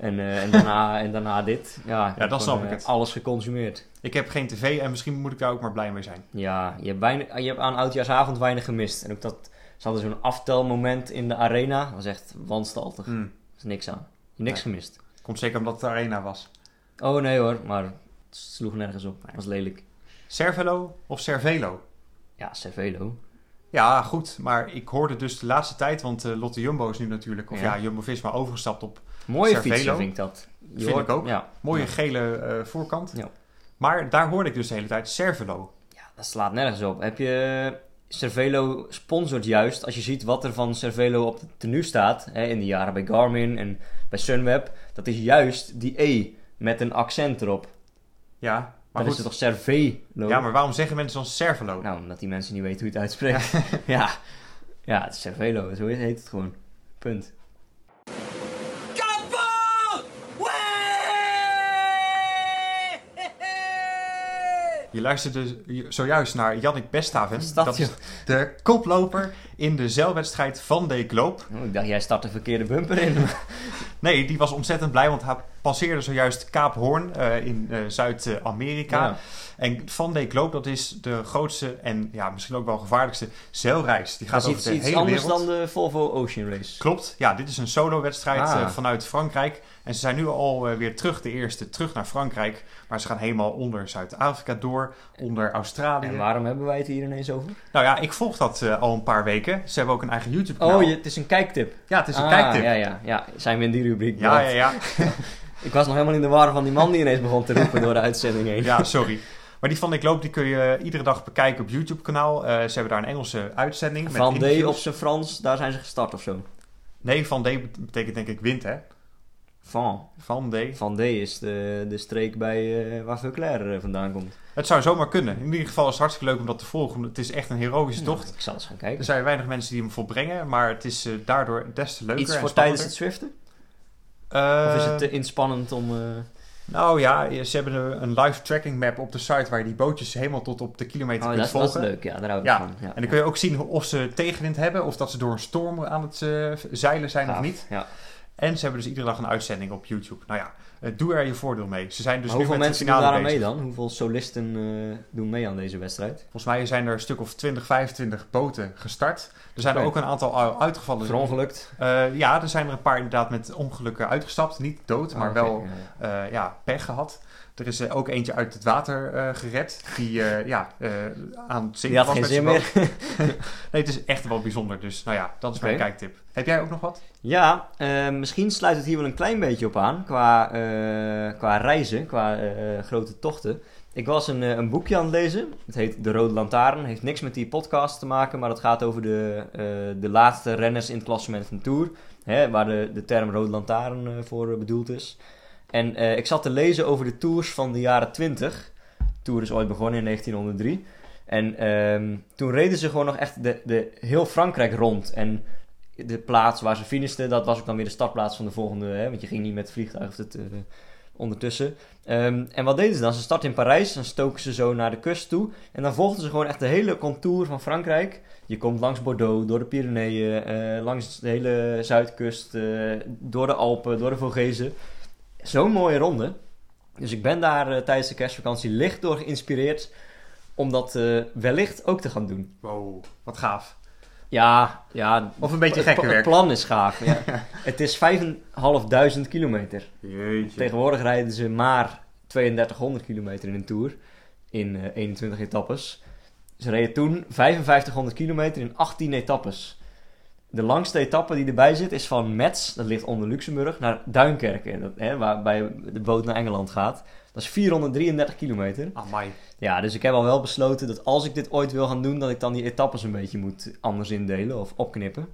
A: En, eh, en, daarna, [laughs] en daarna dit. Ja,
B: dan
A: gewoon,
B: snap ik
A: eh,
B: het.
A: Alles geconsumeerd.
B: ik heb geen tv en misschien moet ik daar ook maar blij mee zijn.
A: Ja, je hebt, weinig, je hebt aan Oudjaarsavond weinig gemist. En ook dat, ze hadden zo'n aftelmoment in de arena. Dat was echt wanstaltig. Er
B: Hm.
A: is niks aan. Niks
B: Nee.
A: gemist.
B: Komt zeker omdat het de arena was.
A: Oh nee hoor, maar het sloeg nergens op. Het was lelijk.
B: Cervelo of Cervelo?
A: Ja, Cervelo.
B: Ja, goed. Maar ik hoorde dus de laatste tijd, want eh, Lotte Jumbo is nu natuurlijk, of ja,
A: Ja.
B: Jumbo-Visma overgestapt op
A: Mooie fietsen vind ik dat. Je
B: Vind ik ook.
A: Ja,
B: mooie
A: Ja.
B: gele eh, voorkant.
A: Ja.
B: Maar daar hoorde ik dus de hele tijd Cervelo.
A: Ja, dat slaat nergens op. Heb je... Cervelo sponsort juist, als je ziet wat er van Cervelo op het tenue staat, hè, in de jaren bij Garmin en bij Sunweb, dat is juist die E met een accent erop.
B: Ja, maar
A: Dan
B: goed.
A: is het toch Cervelo?
B: Ja, maar waarom zeggen mensen dan Cervelo?
A: Nou, omdat die mensen niet weten hoe je het uitspreekt. [laughs] ja. ja, het is Cervelo, zo heet het gewoon. Punt.
B: Je luisterde zojuist naar Jannik Bestaven.
A: Dat,
B: is de koploper in de zeilwedstrijd van de Globe.
A: Oh, ik dacht, jij start de verkeerde bumper in.
B: Nee, die was ontzettend blij, want hij passeerde zojuist Kaap Hoorn eh, in eh, Zuid-Amerika.
A: Ja.
B: En Van de Globe, dat is de grootste en ja, misschien ook wel gevaarlijkste zeilreis. Die gaat
A: Dat
B: over
A: iets,
B: de
A: iets
B: hele
A: anders
B: wereld.
A: dan de Volvo Ocean Race.
B: Klopt, ja, dit is een solo-wedstrijd
A: Ah.
B: eh, vanuit Frankrijk. En ze zijn nu al weer terug, de eerste, terug naar Frankrijk. Maar ze gaan helemaal onder Zuid-Afrika door, onder Australië.
A: En waarom hebben wij het hier ineens over?
B: Nou ja, ik volg dat al een paar weken. Ze hebben ook een eigen YouTube-kanaal.
A: Oh, je, het is een kijktip.
B: Ja, het is een
A: Ah,
B: kijktip.
A: Ja, ja, ja. Zijn we in die rubriek?
B: ja, ja, ja. [laughs] [laughs]
A: Ik was nog helemaal in de war van die man die ineens begon te roepen door de uitzending heen.
B: Ja, sorry. Maar die van Ik Loop, die kun je iedere dag bekijken op YouTube-kanaal. Eh, ze hebben daar een Engelse uitzending. met
A: Van D
B: interviews.
A: op zijn Frans, daar zijn ze gestart of zo.
B: Nee, Van D betekent denk ik wind, hè?
A: Van.
B: Van D.
A: Van D is de, de streek bij eh, waar Veuclair eh, vandaan komt.
B: Het zou zomaar kunnen. In ieder geval is het hartstikke leuk om dat te volgen. Het is echt een heroïsche tocht.
A: Nou, ik zal eens gaan
B: Er
A: kijken.
B: zijn weinig mensen die hem volbrengen, maar het is daardoor des te leuker
A: Iets
B: en
A: voor tijdens het zwiften?
B: Eh,
A: of is het te inspannend om... eh,
B: Nou ja, ze hebben een live tracking map op de site waar je die bootjes helemaal tot op de kilometer
A: Oh,
B: kunt
A: dat, is- dat is
B: volgen.
A: leuk. Ja, daar hou ik
B: Ja,
A: van. Ja.
B: En dan kun je ook zien of ze tegenwind hebben of dat ze door een storm aan het eh, zeilen zijn of niet.
A: Ja.
B: En ze hebben dus iedere dag een uitzending op YouTube. Nou ja, eh, doe er je voordeel mee. Ze zijn dus
A: Maar
B: nu
A: hoeveel
B: met
A: mensen
B: de
A: doen daar mee dan? Hoeveel solisten eh, doen mee aan deze wedstrijd?
B: Volgens mij zijn er een stuk of 20, 25 boten gestart. Er zijn er ook een aantal al uitgevallen.
A: Verongelukt?
B: Eh, ja, er zijn er een paar inderdaad met ongelukken uitgestapt. Niet dood, maar
A: Oh, oké,
B: wel
A: ja.
B: eh, ja, pech gehad. Er is eh, ook eentje uit het water eh, gered. Die eh, ja, aan het zinken was
A: geen zin meer. [laughs] [laughs]
B: Nee, het is echt wel bijzonder. Dus nou ja, dat is mijn kijktip. Heb jij ook nog wat?
A: Ja, misschien sluit het hier wel een klein beetje op aan qua, qua reizen, qua grote tochten. Ik was een, een boekje aan het lezen. Het heet De Rode Lantaarn. Heeft niks met die podcast te maken, maar het gaat over de, de laatste renners in het klassement van de Tour. Hè, waar de, de term Rode Lantaarn voor bedoeld is. En eh, ik zat te lezen over de tours van de jaren 20. De Tour is ooit begonnen in 1903. En ehm, toen reden ze gewoon nog echt de, de, heel Frankrijk rond. En de plaats waar ze finishten, dat was ook dan weer de startplaats van de volgende. Hè? Want je ging niet met het vliegtuig of het, eh, ondertussen. Ehm, en wat deden ze dan? Ze startten in Parijs, dan stoken ze zo naar de kust toe. En dan volgden ze gewoon echt de hele contour van Frankrijk. Je komt langs Bordeaux, door de Pyreneeën, eh, langs de hele zuidkust, door de Alpen, door de Vogezen. Zo'n mooie ronde. Dus ik ben daar eh, tijdens de kerstvakantie licht door geïnspireerd om dat eh, wellicht ook te gaan doen.
B: Wow, wat gaaf.
A: Ja, ja.
B: Of een beetje
A: het-
B: gekke
A: Het plan is gaaf. Ja. [laughs] het is 5.500 kilometer.
B: Jeetje.
A: Tegenwoordig rijden ze maar 3200 kilometer in een tour. In eh, 21 etappes. Ze reden toen 5500 kilometer in 18 etappes. De langste etappe die erbij zit is van Metz, dat ligt onder Luxemburg, naar Duinkerken. Dat, hè, waarbij de boot naar Engeland gaat. Dat is 433 kilometer.
B: Amai.
A: Ja, dus ik heb al wel besloten dat als ik dit ooit wil gaan doen, dat ik dan die etappes een beetje moet anders indelen of opknippen.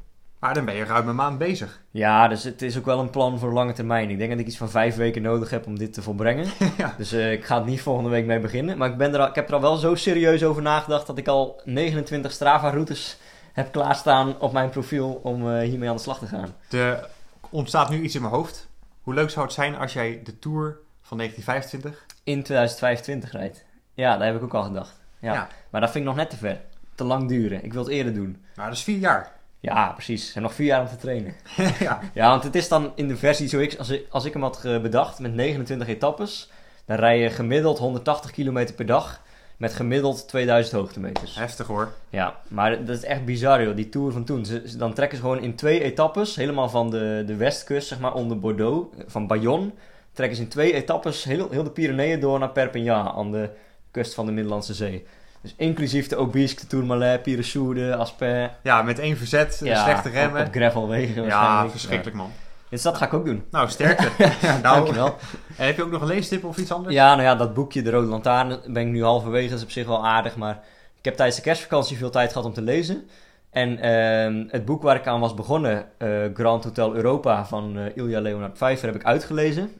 B: Maar dan ben je ruim een maand bezig.
A: Ja, dus het is ook wel een plan voor lange termijn. Ik denk dat ik iets van vijf weken nodig heb om dit te volbrengen. [laughs]
B: Ja.
A: Dus eh, ik ga het niet volgende week mee beginnen. Maar ik, ben er al, ik heb er al wel zo serieus over nagedacht dat ik al 29 Strava-routes heb klaarstaan op mijn profiel om eh, hiermee aan de slag te gaan.
B: Er ontstaat nu iets in mijn hoofd. Hoe leuk zou het zijn als jij de Tour van 1925...
A: In 2025 rijdt. Ja, daar heb ik ook al gedacht. Ja.
B: Ja.
A: Maar dat vind ik nog net te ver. Te lang duren. Ik wil het eerder doen.
B: Nou, dat is vier jaar.
A: Ja, precies. En nog vier jaar om te trainen. [laughs]
B: ja.
A: Ja, want het is dan in de versie zoals ik, als ik, als ik hem had bedacht met 29 etappes, dan rij je gemiddeld 180 kilometer per dag met gemiddeld 2000 hoogtemeters.
B: Heftig hoor.
A: Ja, maar dat is echt bizar joh, die Tour van toen. Ze, ze- dan trekken ze gewoon in twee etappes, helemaal van de, de westkust, zeg maar, onder Bordeaux, eh, van Bayonne, trekken ze in twee etappes heel, heel de Pyreneeën door naar Perpignan, aan de kust van de Middellandse Zee. Dus inclusief de Obisque, de Tourmalet, Piresoude, Asper.
B: Ja, met één verzet,
A: Ja,
B: slechte remmen.
A: Op, gravelwegen
B: ja,
A: waarschijnlijk.
B: verschrikkelijk man.
A: Dus dat ga ik ook doen.
B: Nou, sterkte. [laughs] nou,
A: Dankjewel. [laughs]
B: En heb je ook nog een leestip of iets anders?
A: Ja, nou ja, dat boekje De Rode Lantaarn ben ik nu halverwege. Dat is op zich wel aardig, maar ik heb tijdens de kerstvakantie veel tijd gehad om te lezen. En ehm, het boek waar ik aan was begonnen, eh, Grand Hotel Europa van eh, Ilja Leonard Pfeiffer, heb ik uitgelezen.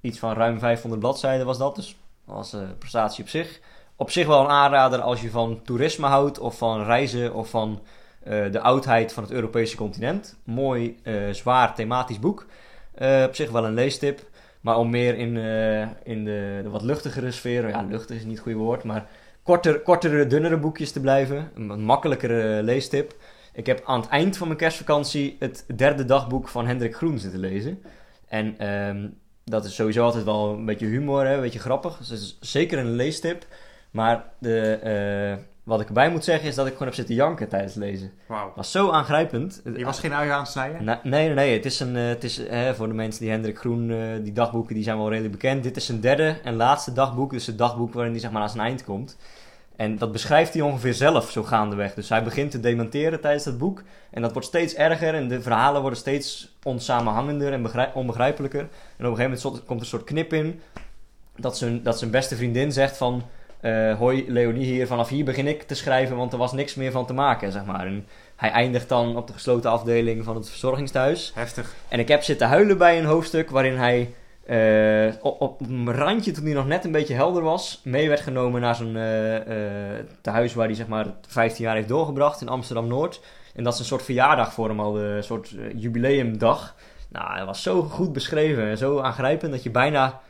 A: Iets van ruim 500 bladzijden was dat, dus dat was een prestatie op zich. Op zich wel een aanrader als je van toerisme houdt, of van reizen, of van eh, de oudheid van het Europese continent. Mooi, eh, zwaar thematisch boek. Eh, op zich wel een leestip. Maar om meer in, eh, in de, de wat luchtigere sfeer, ja, luchtig is niet het goede woord, maar korter, kortere, dunnere boekjes te blijven. Een makkelijkere leestip. Ik heb aan het eind van mijn kerstvakantie het derde dagboek van Hendrik Groen zitten lezen. En ehm, dat is sowieso altijd wel een beetje humor, hè, een beetje grappig. Dus is zeker een leestip. Maar de, eh, wat ik erbij moet zeggen is dat ik gewoon heb zitten janken tijdens het lezen.
B: Wauw.
A: Was zo aangrijpend.
B: Je was geen ui aan het snijden?
A: Na- nee, nee, nee. Het is, een, eh, het is eh, voor de mensen die Hendrik Groen, eh, die dagboeken, die zijn wel redelijk bekend. Dit is zijn derde en laatste dagboek. Dus het dagboek waarin hij zeg maar aan zijn eind komt. En dat beschrijft hij ongeveer zelf zo gaandeweg. Dus hij begint te dementeren tijdens dat boek. En dat wordt steeds erger en de verhalen worden steeds onsamenhangender en begrij- onbegrijpelijker. En op een gegeven moment komt er een soort knip in. Dat zijn, dat zijn beste vriendin zegt van... eh, hoi Leonie hier, vanaf hier begin ik te schrijven, want er was niks meer van te maken, zeg maar. En hij eindigt dan op de gesloten afdeling van het verzorgingstehuis.
B: Heftig.
A: En ik heb zitten huilen bij een hoofdstuk waarin hij eh, op, op een randje, toen hij nog net een beetje helder was, mee werd genomen naar zo'n eh eh, tehuis waar hij zeg maar 15 jaar heeft doorgebracht in Amsterdam-Noord. En dat is een soort verjaardag voor hem al, een soort jubileumdag. Nou, hij was zo goed beschreven en zo aangrijpend dat je bijna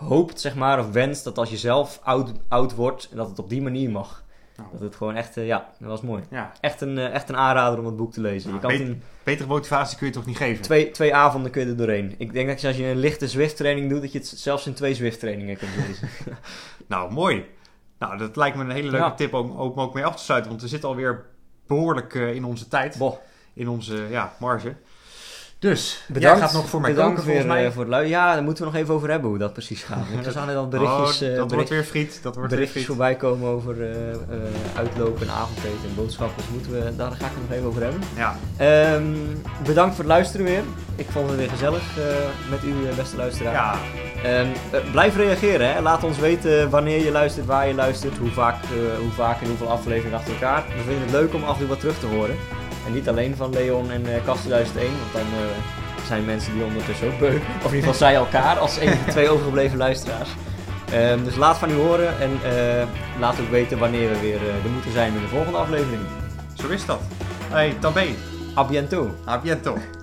A: hoopt, zeg maar, of wenst dat als je zelf oud, oud wordt, dat het op die manier mag.
B: Nou.
A: Dat het gewoon echt, eh, ja, dat was mooi.
B: Ja.
A: Echt een, eh, echt een aanrader om het boek te lezen. Je
B: Nou,
A: kan het in
B: Betere motivatie kun je toch niet geven?
A: twee, twee avonden kun je er doorheen. Ik denk dat je als je een lichte Zwift-training doet, dat je het zelfs in twee Zwift-trainingen kunt lezen. [laughs] [laughs]
B: Nou, mooi. Nou, dat lijkt me een hele leuke
A: Ja.
B: tip om, om ook mee af te sluiten. Want we zitten alweer behoorlijk eh, in onze tijd.
A: Boh,
B: In onze ja, marge. Dus,
A: bedankt.
B: jij gaat nog voor mij
A: bedankt
B: koken
A: weer,
B: mij.
A: eh, voor het luisteren. Ja, daar moeten we nog even over hebben hoe dat precies gaat. Zag net al berichtjes,
B: oh,
A: eh,
B: dat
A: bericht-
B: wordt weer friet. Dat wordt weer
A: berichtjes
B: friet.
A: voorbij komen over eh, uitlopen en avondeten en boodschappen. Dus moeten we, daar ga ik het nog even over hebben.
B: Ja,
A: Ehm, bedankt voor het luisteren weer. Ik vond het weer gezellig met u, beste luisteraar.
B: ja,
A: Ehm, eh, blijf reageren. Hè? Laat ons weten wanneer je luistert, waar je luistert, hoe vaak, hoe vaak en hoeveel afleveringen achter elkaar. We vinden het leuk om af en toe wat terug te horen. En niet alleen van Leon en uh, Kast 2001, want dan eh, zijn mensen die ondertussen ook beu. [laughs] Of in ieder geval zij elkaar als een van de twee overgebleven luisteraars. Ehm, dus laat van u horen en eh, laat ook weten wanneer we weer eh, er moeten zijn in de volgende aflevering.
B: zo is dat. Hey, tabé.
A: A bientôt.
B: A bientôt.